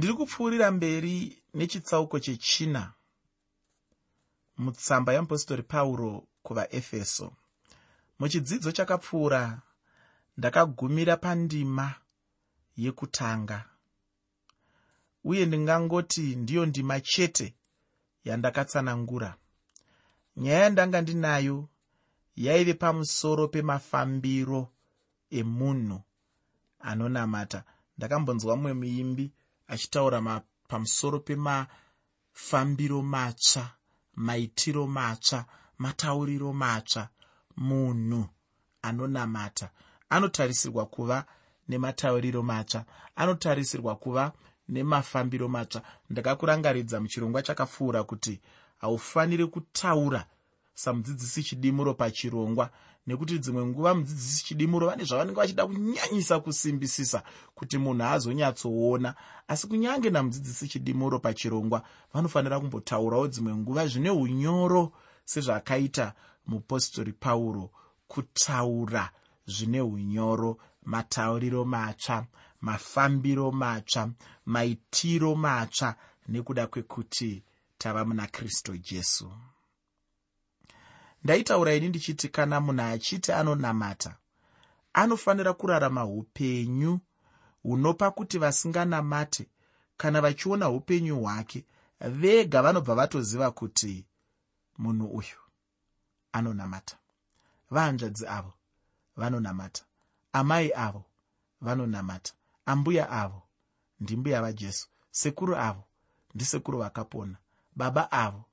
ndiri kupfuurira mberi nechitsauko chechina mutsamba yeapostori pauro kuvaefeso. Muchidzidzo chakapfuura ndakagumira pandima yekutanga uye ndingangoti ndiyo ndima chete yandakatsanangura. Nyaya yandanga ndinayo yaive pamusoro pemafambiro emunhu anonamata. Ndakambonzwa mumwe muimbi achitaura pamusoro pemafambiro matsva maitiro matsva matauriro matsva munhu anonamata. Anotarisirwa kuva nematauriro matsva. Anotarisirwa kuva nemafambiro matsva. Ndakakurangaridza muchirongwa chakapfuura kuti haufaniri kutaura samudzidzisi chidimuro pachirongwa. Nekuti dzimwe nguva mudzidzisi chidimuro vane zvavanenge vachida kunyanyisa kusimbisisa kuti munhu azonyatsoona. Asi kunyange namudzidzisi chidimuro pachirongwa vanofanira kumbotaurawo dzimwe nguva zvine unyoro sezvakaita mupostori pauro kutaura zvine unyoro matauriro matsva mafambiro matsva maitiro matsva nekuda kwekuti tava muna kristu jesu ndaitaura ini ndichiti kana munhu achiti anonamata anofanira kurarama upenyu hunopa kuti vasinganamate kana vachiona upenyu hwake. Vega vanobva vatoziva kuti munhu uyu anonamata. Vahanzvadzi avo vanonamata. Amai avo vanonamata. Ambuya avo ndimbuya vajesu. Sekuru avo ndisekuru vakapona. Baba avo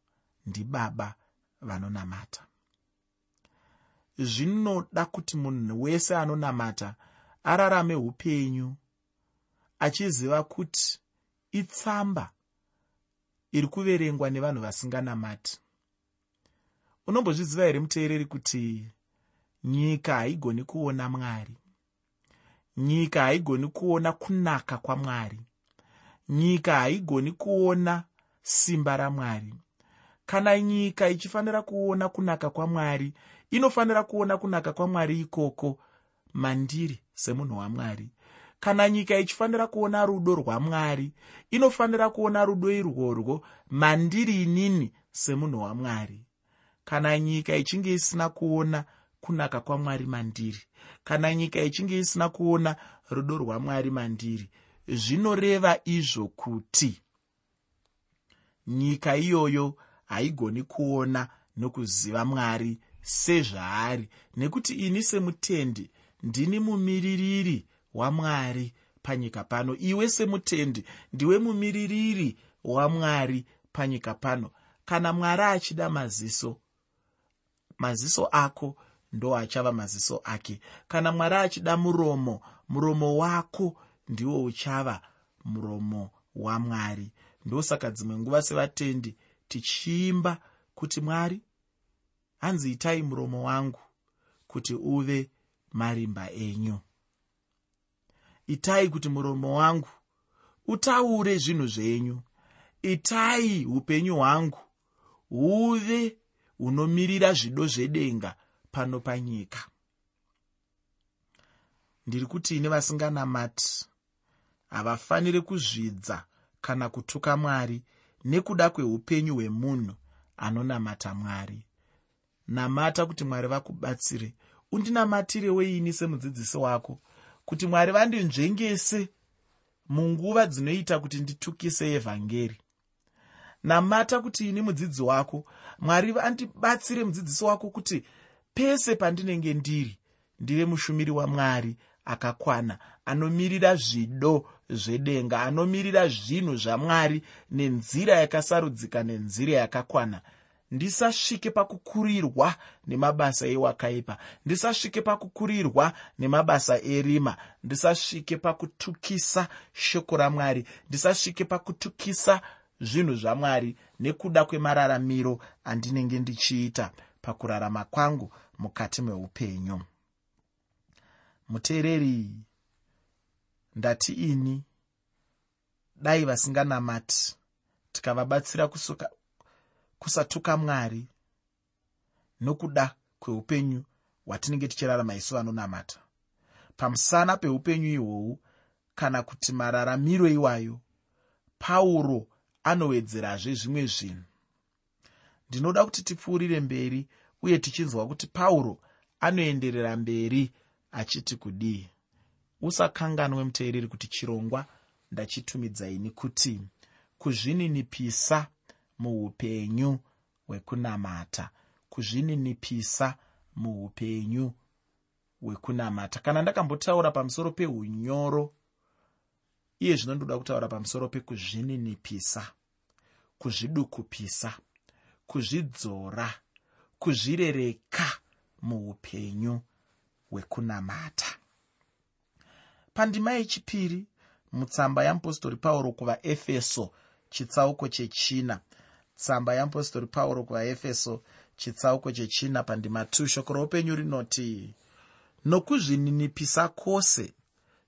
ndibaba vanonamata zvinoda kuti munhu wese anonamata ararame upenyu achiziva kuti itsamba iri kuverengwa nevanhu vasinganamati. Unombozviziva here muteereri kuti nyika haigoni kuona mwari? Nyika haigoni kuona kunaka kwamwari? Nyika haigoni kuona simba ramwari kana nyika ichifanira kuona kunaka kwamwari inofanira kuona kunaka kwamwari ikoko mandiri semunhu wamwari. Kana nyika ichifanira kuona rudo rwamwari inofanira kuona rudo irworwo mandiri inini semunhu wamwari. Kana nyika ichinge isina kuona kunaka kwamwari mandiri kana nyika ichinge isina kuona rudo rwamwari mandiri zvinoreva izvo kuti nyika iyoyo haigoni kuona nokuziva mwari sezvaari. Nekuti ini semutendi ndini mumiririri wamwari panyika pano. Iwe semutendi ndiwe mumiririri wamwari panyika pano. Kana mwari achida maziso maziso ako ndo achava maziso ake. Kana mwari achida muromo muromo wako ndiwo uchava muromo wamwari ndosaka dzimwe nguva sevatendi tichiimba kuti mwari hanzi itai muromo wangu kuti uve marimba enyu. Itai kuti muromo wangu utaure zvinhu zvenyu. Itai upenyu hwangu huve hunomirira zvido zvedenga pano panyika. Ndiri kuti ini vasinganamati havafaniri kuzvidza kana kutuka mwari nekuda kweupenyu hwemunhu anonamata mwari. Namata kuti mwari vakubatsire. Undinamatirewo ini semudzidzisi wako kuti mwari vandinzvengese munguva dzinoita kuti nditukise evhangeri. Namata kuti ini mudzidzi wako mwari vandibatsire mudzidzisi wako kuti pese pandinenge ndiri ndive mushumiri wamwari akakwana anomirira zvido zvedenga anomirira zvinhu zvamwari nenzira yakasarudzika nenzira yakakwana. Ndisasvike pakukurirwa nemabasa ewakaipa. Ndisasvike pakukurirwa nemabasa erima. Ndisasvike pakutukisa shoko ramwari. Ndisasvike pakutukisa zvinhu zvamwari. Nekuda kwemararamiro andinenge ndichiita pakurarama kwangu mukati meupenyu. Muteereri ndati ini dai vasinganamati tikavabatsira kusuka kusatuka mwari nokuda kweupenyu hwatinenge tichirarama isu vanonamata. Pamusana peupenyu ihwohwu kana kuti mararamiro iwayo pauro anowedzerazve zvimwe zvinhu. Ndinoda kuti tipfuurire mberi uye tichinzwa kuti pauro anoenderera mberi achiti kudii usakanganwe muteereri kuti chirongwa ndachitumidzaini kuti kuzvininipisa muupenyu hwekunamata kuzvininipisa muupenyu hwekunamata. Kana ndakambotaura pamusoro peunyoro iye zvino ndoda kutaura pamusoro pekuzvininipisa kuzvidukupisa kuzvidzora kuzvirereka muupenyu hwekunamata pandima yechipiri mutsamba yamupostori pauro kuvaefeso chitsauko chechina. Tsamba yamupostori pauro kuvaefeso chitsauko chechina pandima 2 shoko roupenyu rinoti nokuzvininipisa kwose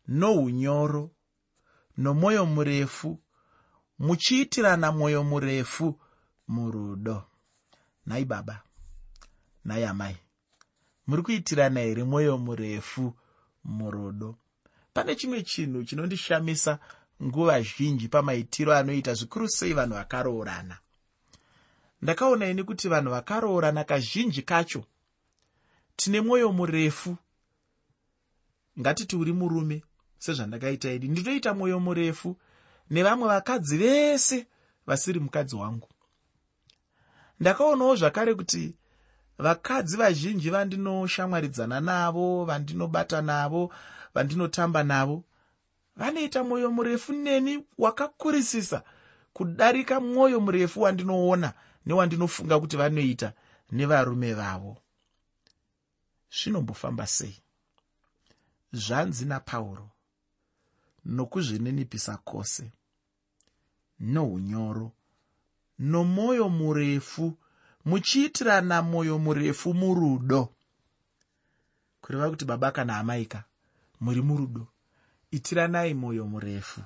nounyoro nomwoyo murefu muchiitirana mwoyo murefu murudo. Nhai baba nhai amai muri kuitirana here mwoyo murefu murudo pane chimwe chinhu chinondishamisa nguva zhinji pamaitiro anoita zvikuru sei vanhu vakaroorana. Ndakaona ini kuti vanhu vakaroorana kazhinji kacho. Tine mwoyo murefu. Ngatiti uri murume sezvandakaita idi ndinoita mwoyo murefu nevamwe vakadzi vese vasiri mukadzi wangu. Ndakaonawo zvakare kuti vakadzi vazhinji vandinoshamwaridzana navo vandinobata navo vandinotamba navo vanoita mwoyo murefu neni wakakurisisa kudarika mwoyo murefu wandinoona newandinofunga kuti vanoita nevarume vavo. Zvinombofamba sei? Zvanzi napauro nokuzvininipisa kwose nounyoro nomwoyo murefu muchiitirana mwoyo murefu murudo. Kureva kuti baba kana amaika muri murudo. Itiranai mwoyo murefu.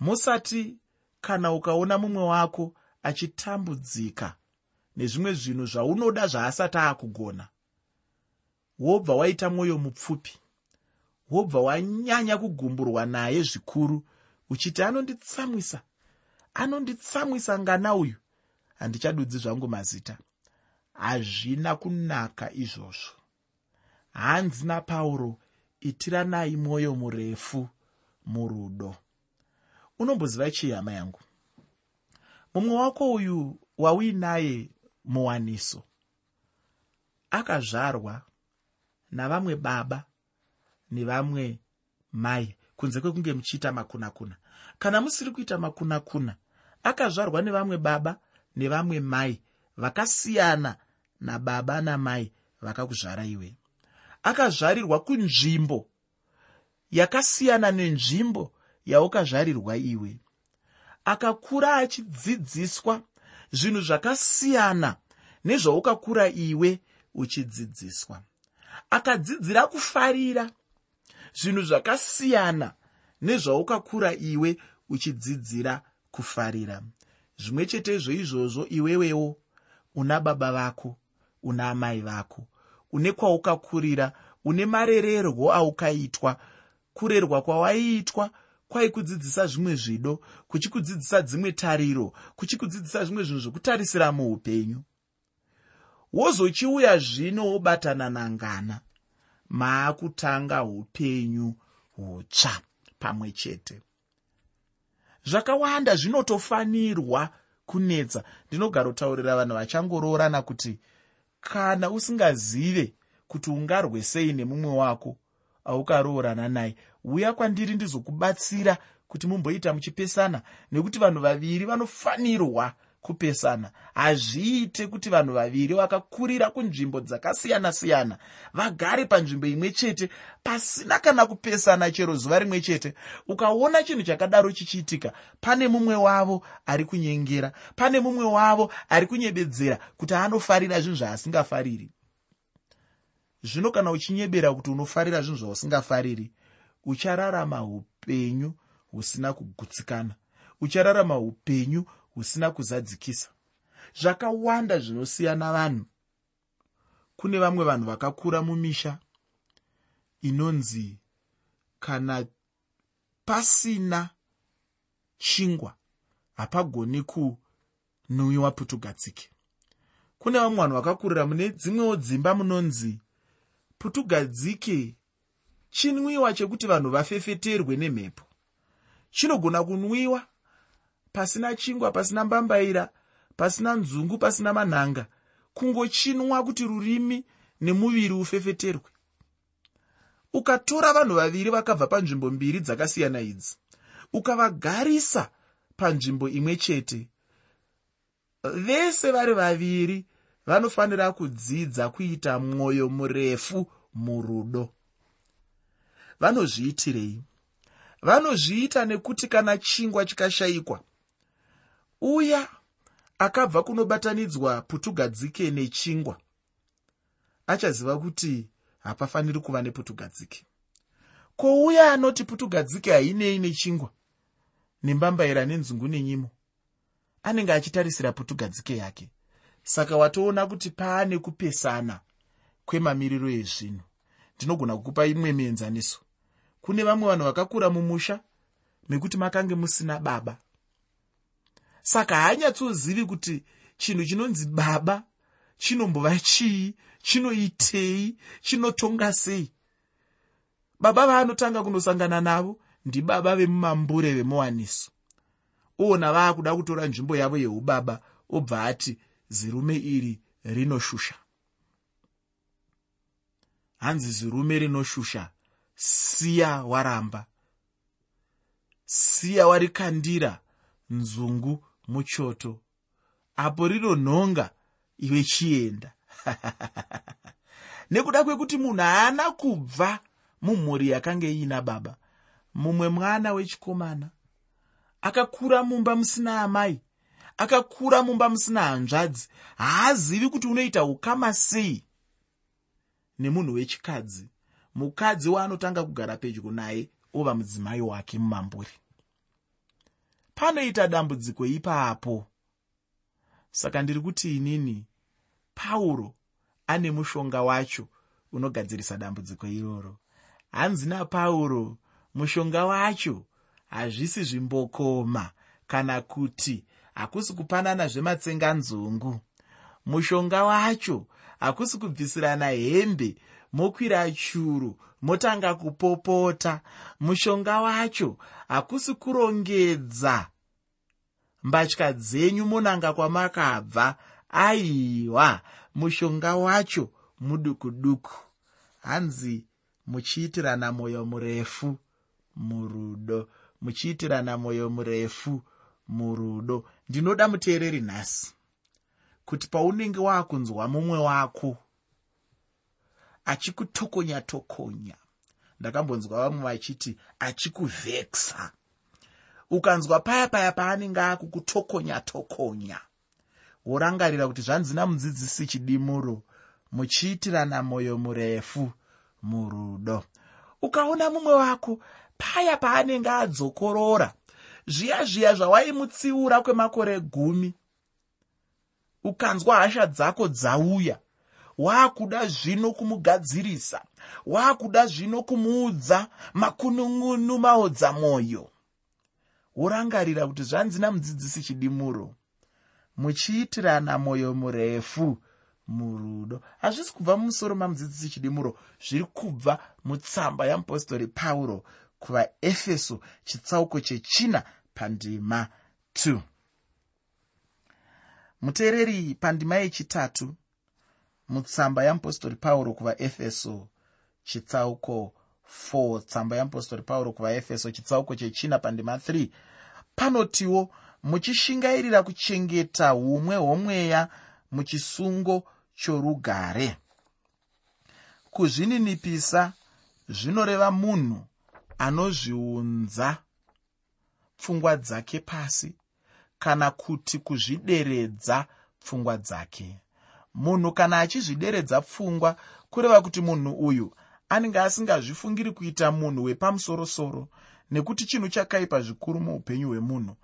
Musati kana ukaona mumwe wako achitambudzika nezvimwe zvinhu zvaunoda zvaasati aakugona wobva waita mwoyo mupfupi wobva wanyanya kugumburwa naye zvikuru uchiti anonditsamwisa anonditsamwisa ngana uyu handichadudzi zvangu mazita. Hazvina kunaka izvozvo hanzi napauro itiranai mwoyo murefu murudo. Unomboziva chii hama yangu. Mumwe wako uyu wauinaye muwaniso. Akazvarwa navamwe baba nevamwe mai kunze kwekunge muchiita makunakuna. Kana musiri kuita makunakuna akazvarwa nevamwe baba nevamwe mai vakasiyana nababa namai vakakuzvara iwe akazvarirwa kunzvimbo yakasiyana nenzvimbo yaukazvarirwa iwe. Akakura achidzidziswa zvinhu zvakasiyana nezvaukakura iwe uchidzidziswa. Akadzidzira kufarira zvinhu zvakasiyana nezvaukakura iwe uchidzidzira kufarira. Zvimwe chetezvo izvozvo iwewewo una baba vako una amai vako une kwaukakurira une marererwo aukaitwa kurerwa kwawaiitwa kwaikudzidzisa zvimwe zvido kuchikudzidzisa dzimwe tariro kuchikudzidzisa zvimwe zvinhu zvokutarisira muupenyu. Wozochiuya zvino wobatana nangana maakutanga upenyu hutsva pamwe chete. Zvakawanda zvinotofanirwa kunetsa. Ndinogara kutaurira vanhu vachangoroorana kuti kana usingazive kuti ungarwe sei nemumwe wako aukaroorana naye. Uya kwandiri ndizokubatsira kuti mumboita muchipesana nekuti vanhu vaviri vanofanirwa kupesana. Hazviite kuti vanhu vaviri vakakurira kunzvimbo dzakasiyana-siyana vagare panzvimbo imwe chete pasina kana kupesana chero zuva rimwe chete. Ukaona chinhu chakadaro chichiitika pane mumwe wavo ari kunyengera pane mumwe wavo ari kunyebedzera kuti anofarira zvinhu zvaasingafariri. Zvino kana uchinyebera kuti unofarira zvinhu zvausingafariri uchararama upenyu husina kugutsikana. Uchararama upenyu husina kuzadzikisa. Zvakawanda zvinosiyana vanhu. Kune vamwe vanhu vakakura mumisha inonzi kana pasina chingwa hapagoni kunwiwa putugadzike kune vamwe vanhu vakakurira mune dzimwewo dzimba munonzi putugadzike chinwiwa chekuti vanhu vafefeterwe nemhepo. Chinogona kunwiwa pasina chingwa pasina mbambaira pasina nzungu pasina manhanga. Kungochinwa kuti rurimi nemuviri ufefeterwe. Ukatora vanhu vaviri vakabva panzvimbo mbiri dzakasiyana idzi ukavagarisa panzvimbo imwe chete vese vari vaviri vanofanira kudzidza kuita mwoyo murefu murudo. Vanozviitirei? Vanozviita nekuti kana chingwa chikashayikwa uya akabva kunobatanidzwa putugadzike nechingwa. Achaziva kuti hapafaniri kuva neputugadzike. Kwouya anoti putugadzike hainei nechingwa? Nembambaira nenzungu nenyimo. Anenge achitarisira putugadzike yake. Saka watoona kuti paane kupesana kwemamiriro ezvinhu. Ndinogona kukupa imwe mienzaniso. Kune vamwe vanhu vakakura mumusha mekuti makange musina baba saka haanyatsozivi kuti chinhu chinonzi baba chinombova chii chinoitei chinotonga sei? Baba vaanotanga kunosangana navo ndibaba vemumambure vemuwaniso oona vaakuda kutora nzvimbo yavo yeubaba obva ati zirume iri rinoshusha. Hanzi zirume rinoshusha? Siya waramba. Siya warikandira nzungu muchoto. Apo rino nhonga iwe chienda. Nekuda kwekuti munhu haana kubva mumhuri yakanga iina baba mumwe mwana wechikomana akakura mumba musina amai akakura mumba musina hanzvadzi haazivi kuti unoita ukama sei nemunhu wechikadzi. Mukadzi waanotanga kugara pedyo naye ova mudzimai wake mumamburi panoita dambudziko ipapo. Saka ndiri kuti inini pauro ane mushonga wacho unogadzirisa dambudziko iroro. Hanzi napauro mushonga wacho hazvisi zvimbokoma kana kuti hakusi kupanana zvematsenganzungu mushonga wacho hakusi kubvisirana hembe mokwira churu motanga kupopota. Mushonga wacho hakusi kurongedza. Mbatya dzenyu monanga kwamakabva aiwa. Mushonga wacho muduku duku hanzi muchiitirana mwoyo murefu murudo. Muchiitirana mwoyo murefu murudo. Ndinoda muteereri nhasi kuti paunenge waakunzwa mumwe wako achikutokonya tokonya ndakambonzwa vamwe vachiti achikuvheksa ukanzwa paya paya paanenge akukutokonya tokonya worangarira kuti zvanzi namudzidzisi chidimuro muchiitirana mwoyo murefu murudo. Ukaona mumwe wako paya paanenge adzokorora zviya zviya zvawaimutsiura kwemakore gumi ukanzwa hasha dzako dzauya waakuda zvino kumugadzirisa waakuda zvino kumuudza makunun'unu maodza mwoyo worangarira kuti zvanzi namudzidzisi chidimuro muchiitirana mwoyo murefu murudo. Hazvisi kubva mumusoro mamudzidzisi chidimuro zviri kubva mutsamba yamupostori pauro kuvaefeso chitsauko chechina pandima 2 muteereri pandima yechitatu mutsamba yamupostori pauro kuvaefeso chitsauko 4 tsamba yamupostori pauro kuvaefeso chitsauko chechina pandima 3 panotiwo muchishingairira kuchengeta umwe hwomweya muchisungo chorugare. Kuzvininipisa zvinoreva munhu anozviunza pfungwa dzake pasi kana kuti kuzvideredza pfungwa dzake munhu kana achizvideredza pfungwa kureva kuti munhu uyu anenge asingazvifungiri kuita munhu wepamusorosoro nekuti chinhu chakaipa zvikuru muupenyu hwemunhu.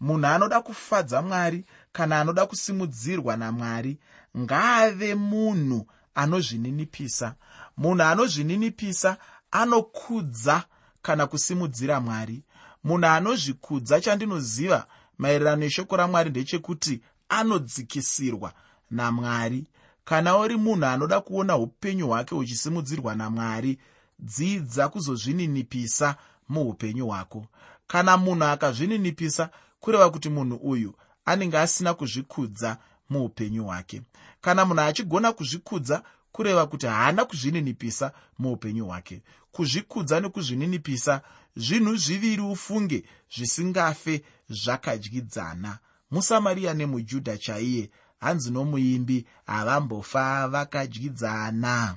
Munhu anoda kufadza mwari kana anoda kusimudzirwa namwari ngaave munhu anozvininipisa. Munhu anozvininipisa anokudza kana kusimudzira mwari. Munhu anozvikudza chandinoziva maererano neshoko ramwari ndechekuti anodzikisirwa namwari. Kana uri munhu anoda kuona upenyu hwake huchisimudzirwa namwari dzidza kuzozvininipisa muupenyu hwako. Kana munhu akazvininipisa kureva kuti munhu uyu anenge asina kuzvikudza muupenyu hwake. Kana munhu achigona kuzvikudza kureva kuti haana kuzvininipisa muupenyu hwake. Kuzvikudza nekuzvininipisa zvinhu zviviri ufunge zvisingafe zvakadyidzana. Musamariya nemujudha chaiye hanzi nomuimbi havambofa vakadyidzana.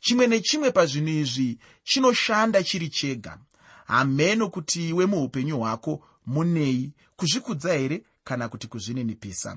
Chimwe nechimwe pazvinhu izvi chinoshanda chiri chega. Hameno kuti iwe muupenyu hwako munei kuzvikudza here kana kuti kuzvininipisa?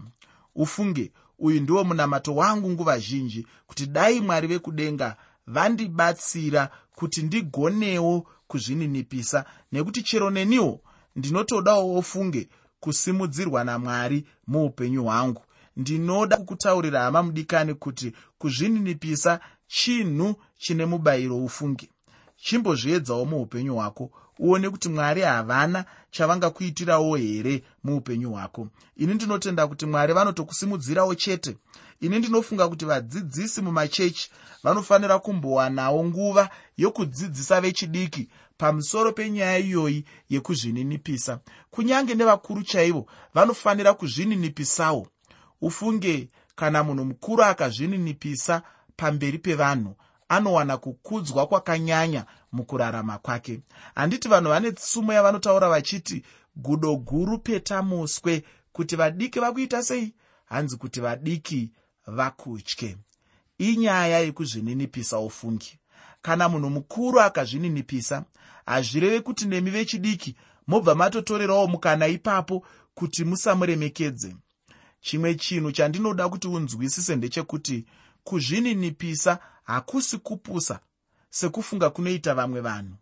Ufunge uyu ndiwo munamato wangu nguva zhinji kuti dai mwari vekudenga vandibatsira kuti ndigonewo kuzvininipisa nekuti chero neniwo ndinotodawo ofunge kusimudzirwa namwari muupenyu hwangu ndinoda kukutaurira hama mudikani kuti kuzvininipisa chinhu chine mubayiro ufunge chimbozviedzawo muupenyu hwako uone kuti mwari havana chavangakuitirawo here muupenyu hwako. Ini ndinotenda kuti mwari vanotokusimudzirawo chete. Ini ndinofunga kuti vadzidzisi mumachechi vanofanira kumbowanawo nguva yokudzidzisa vechidiki pamusoro penyaya iyoyi yekuzvininipisa. Kunyange nevakuru chaivo vanofanira kuzvininipisawo ufunge kana munhu mukuru akazvininipisa pamberi pevanhu anowana kukudzwa kwakanyanya mukurarama kwake. Handiti vanhu vane tsumo yavanotaura vachiti gudo guru petamuswe kuti vadiki vakuita sei? Hanzi kuti vadiki vakutye. Inyaya yekuzvininipisa ufungi. Kana munhu mukuru akazvininipisa hazvireve kuti nemi vechidiki mobva matotorerawo mukana ipapo kuti musamuremekedze chimwe chinhu chandinoda kuti unzwisise ndechekuti kuzvininipisa hakusi kupusa sekufunga kunoita vamwe vanhu.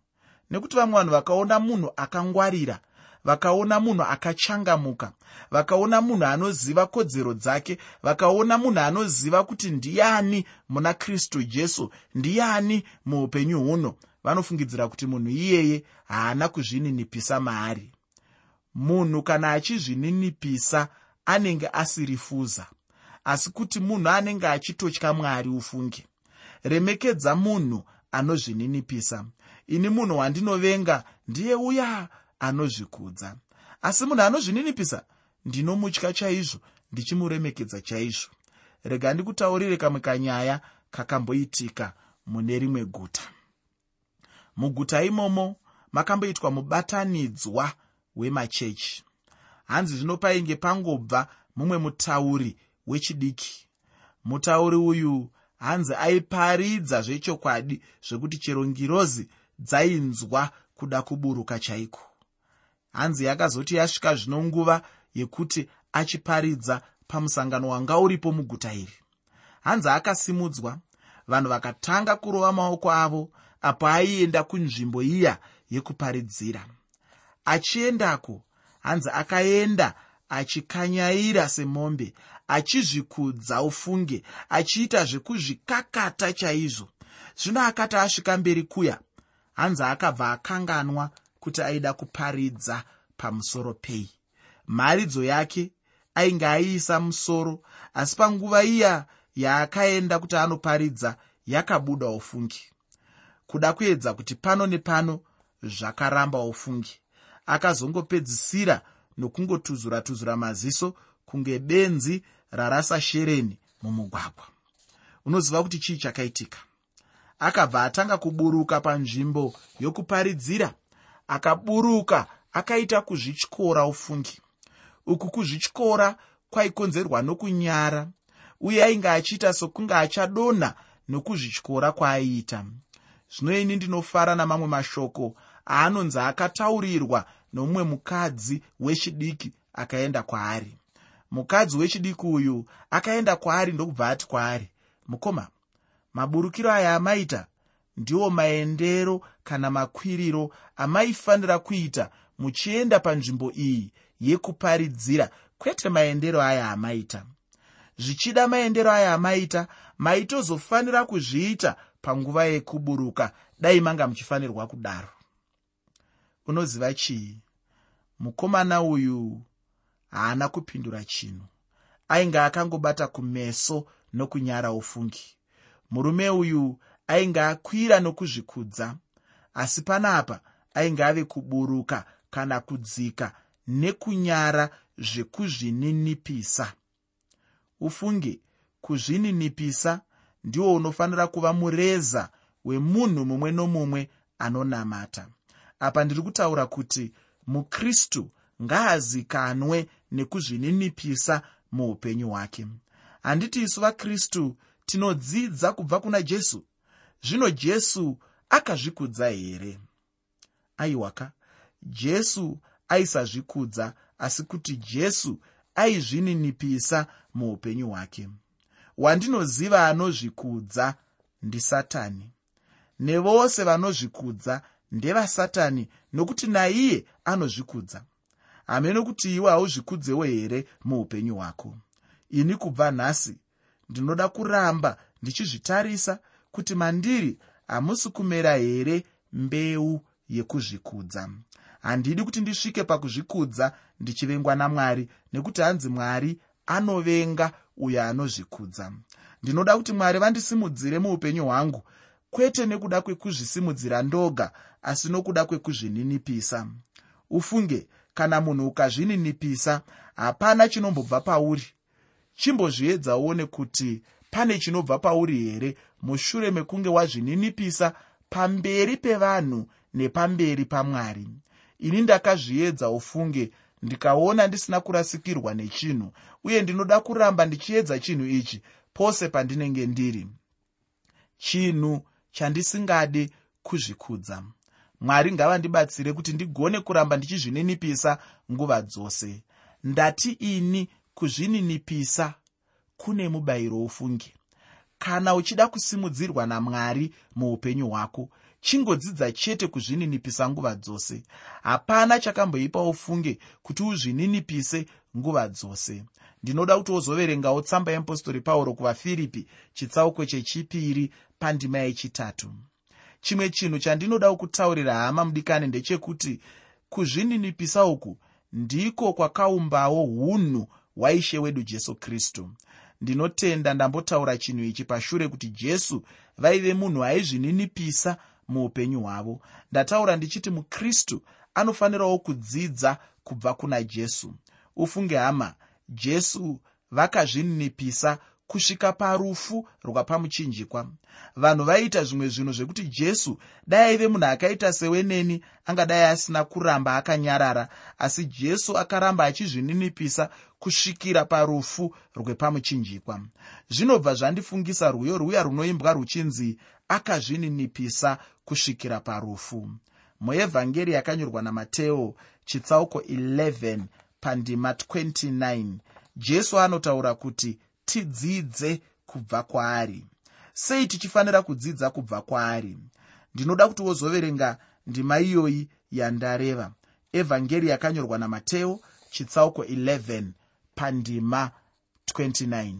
Nekuti vamwe vanhu vakaona munhu akangwarira vakaona munhu akachangamuka vakaona munhu anoziva kodzero dzake vakaona munhu anoziva kuti ndiani muna kristu jesu ndiani muupenyu huno vanofungidzira kuti munhu iyeye haana kuzvininipisa maari. Munhu kana achizvininipisa anenge asiri fuza asi kuti munhu anenge achitotya mwari ufunge remekedza munhu anozvininipisa. Ini munhu wandinovenga ndiye uya anozvikudza. Asi munhu anozvininipisa ndinomutya chaizvo ndichimuremekedza chaizvo. Rega ndikutaurire kamwe kanyaya kakamboitika mune rimwe guta. Muguta imomo makamboitwa mubatanidzwa wemachechi hanzi zvino painge pangobva mumwe mutauri wechidiki. Mutauri uyu hanzi aiparidza zvechokwadi zvekuti chero ngirozi dzainzwa kuda kuburuka chaiko. Hanzi yakazoti yasvika zvino nguva yekuti achiparidza pamusangano wanga uripo muguta iri. Hanzi akasimudzwa vanhu vakatanga kurova maoko avo apo aienda kunzvimbo iya yekuparidzira. Achiendako hanzi akaenda achikanyaira semombe achizvikudza ufunge achiita zvekuzvikakata chaizvo. Zvino akati asvika mberi kuya hanzi akabva akanganwa kuti aida kuparidza pamusoro pei. Mharidzo yake ainge aiisa musoro asi panguva iya yaakaenda kuti anoparidza yakabuda ufungi. Kuda kuedza kuti pano nepano zvakaramba ufungi akazongopedzisira nokungotuzura-tuzura maziso kunge benzi rarasa shereni mumugwagwa. Unoziva kuti chii chakaitika? Akabva atanga kuburuka panzvimbo yokuparidzira akaburuka akaita kuzvityora ufungi. Uku kuzvityora kwaikonzerwa nokunyara uye ainge achiita sokunge achadonha nokuzvityora kwaaiita. Zvino ini ndinofara namamwe mashoko aanonzi akataurirwa nomumwe mukadzi wechidiki akaenda kwaari. Mukadzi wechidiki uyu akaenda kwaari ndokubva ati kwaari mukoma maburukiro aya amaita ndiwo maendero kana makwiriro amaifanira kuita muchienda panzvimbo iyi yekuparidzira kwete maendero aya amaita. Zvichida maendero aya amaita maitozofanira kuzviita panguva yekuburuka. Dai manga muchifanirwa kudaro. Unoziva chii mukomana uyu haana kupindura chinhu. Ainge akangobata kumeso nokunyara ufungi. Murume uyu ainge akwira nokuzvikudza asi panapa ainge ave kuburuka kana kudzika nekunyara zvekuzvininipisa. Ufunge kuzvininipisa ndiwo unofanira kuva mureza wemunhu mumwe nomumwe anonamata. Apa ndiri kutaura kuti mukristu ngaazikanwe nekuzvininipisa muupenyu hwake. Handiti isu vakristu tinodzidza kubva kuna jesu zvino jesu akazvikudza here? Aiwaka jesu aisazvikudza asi kuti jesu aizvininipisa muupenyu hwake. Wandinoziva anozvikudza ndisatani nevose vanozvikudza ndevasatani nokuti naiye anozvikudza. Hamene kuti iwe hauzvikudzewo here muupenyu hwako? Ini kubva nhasi ndinoda kuramba ndichizvitarisa kuti mandiri hamusi kumera here mbeu yekuzvikudza. Handidi kuti ndisvike pakuzvikudza ndichivengwa namwari nekuti hanzi mwari anovenga uyo anozvikudza. Ndinoda kuti mwari vandisimudzire muupenyu hwangu kwete nekuda kwekuzvisimudzira ndoga asi nokuda kwekuzvininipisa. Ufunge kana munhu ukazvininipisa hapana chinombobva pauri. Chimbozviedza uone kuti pane chinobva pauri here mushure mekunge wazvininipisa pamberi pevanhu nepamberi pamwari. Ini ndakazviedza ufunge ndikaona ndisina kurasikirwa nechinhu uye ndinoda kuramba ndichiedza chinhu ichi pose pandinenge ndiri. Chinhu chandisingade kuzvikudza. Mwari ngavandibatsire kuti ndigone kuramba ndichizvininipisa nguva dzose. Ndati ini kuzvininipisa kune mubayiro ufunge kana uchida kusimudzirwa namwari muupenyu hwako chingodzidza chete kuzvininipisa nguva dzose. Hapana chakamboipa ufunge kuti uzvininipise nguva dzose. Ndinoda kuti wozoverengawo tsamba yeapostori pauro kuvafiripi chitsauko chechipiri pandima yechitatu. Chimwe chinhu chandinoda kutaurira hama mudikani ndechekuti kuzvininipisa uku ndiko kwakaumbawo unhu hwaishe wedu jesu kristu. Ndinotenda ndambotaura chinhu ichi pashure kuti jesu vaive munhu aizvininipisa muupenyu hwavo. Ndataura ndichiti mukristu anofanirawo kudzidza kubva kuna jesu. Ufunge hama jesu vakazvininipisa kusvika parufu rwapamuchinjikwa vanhu vaiita zvimwe zvinhu zvekuti jesu dai aive munhu akaita seweneni angadai asina kuramba akanyarara. Asi jesu akaramba achizvininipisa kusvikira parufu rwepamuchinjikwa. Zvinobva zvandifungisa rwiyo rwuya runoimbwa ruchinzi akazvininipisa kusvikira parufu. Muevhangeri yakanyorwa namateo chitsauko 11 pandima 29 jesu anotaura kuti tidzidze kubva kwaari. Sei tichifanira kudzidza kubva kwaari? Ndinoda kuti wozoverenga ndima iyoyi yandareva. Evhangeri yakanyorwa namateo chitsauko 11 pandima 29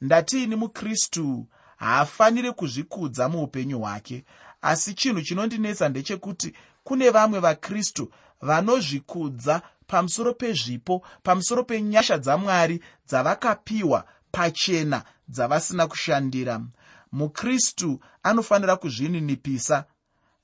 ndatiini mukristu haafaniri kuzvikudza muupenyu hwake asi chinhu chinondinetsa ndechekuti kune vamwe vakristu vanozvikudza pamusoro pezvipo pamusoro penyasha dzamwari dzavakapiwa pachena dzavasina kushandira. Mukristu anofanira kuzvininipisa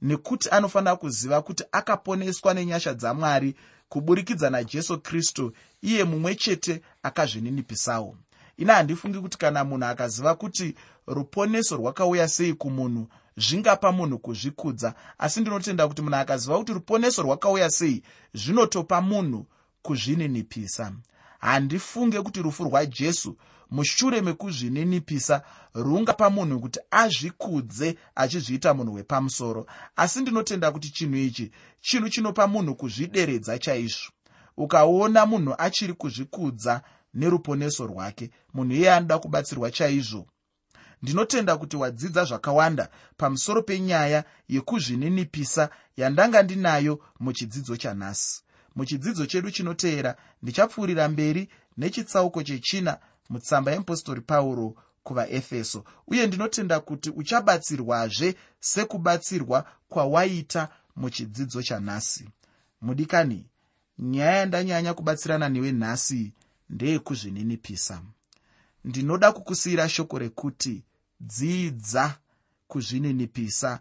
nekuti anofanira kuziva kuti akaponeswa nenyasha dzamwari kuburikidza najesu kristu iye mumwe chete akazvininipisawo. Ina handifungi kuti kana munhu akaziva kuti ruponeso rwakauya sei kumunhu zvingapa munhu kuzvikudza. Asi ndinotenda kuti munhu akaziva kuti ruponeso rwakauya sei zvinotopa munhu kuzvininipisa. Handifunge kuti rufu rwajesu mushure mekuzvininipisa rungapa munhu kuti azvikudze achizviita munhu wepamusoro. Asi ndinotenda kuti chinhu ichi chinhu chinopa munhu kuzvideredza chaizvo. Ukaona munhu achiri kuzvikudza neruponeso rwake munhu iye anoda kubatsirwa chaizvo. Ndinotenda kuti wadzidza zvakawanda pamusoro penyaya yekuzvininipisa yandanga ndinayo muchidzidzo chanhasi. Muchidzidzo chedu chinoteera ndichapfuurira mberi nechitsauko chechina mutsamba yeapostori pauro kuvaefeso. Uye ndinotenda kuti uchabatsirwazve sekubatsirwa kwawaita muchidzidzo chanhasi. Mudikani nyaya yandanyanya kubatsirana newe nhasi ndeyekuzvininipisa. Ndinoda kukusiyira shoko rekuti dzidza kuzvininipisa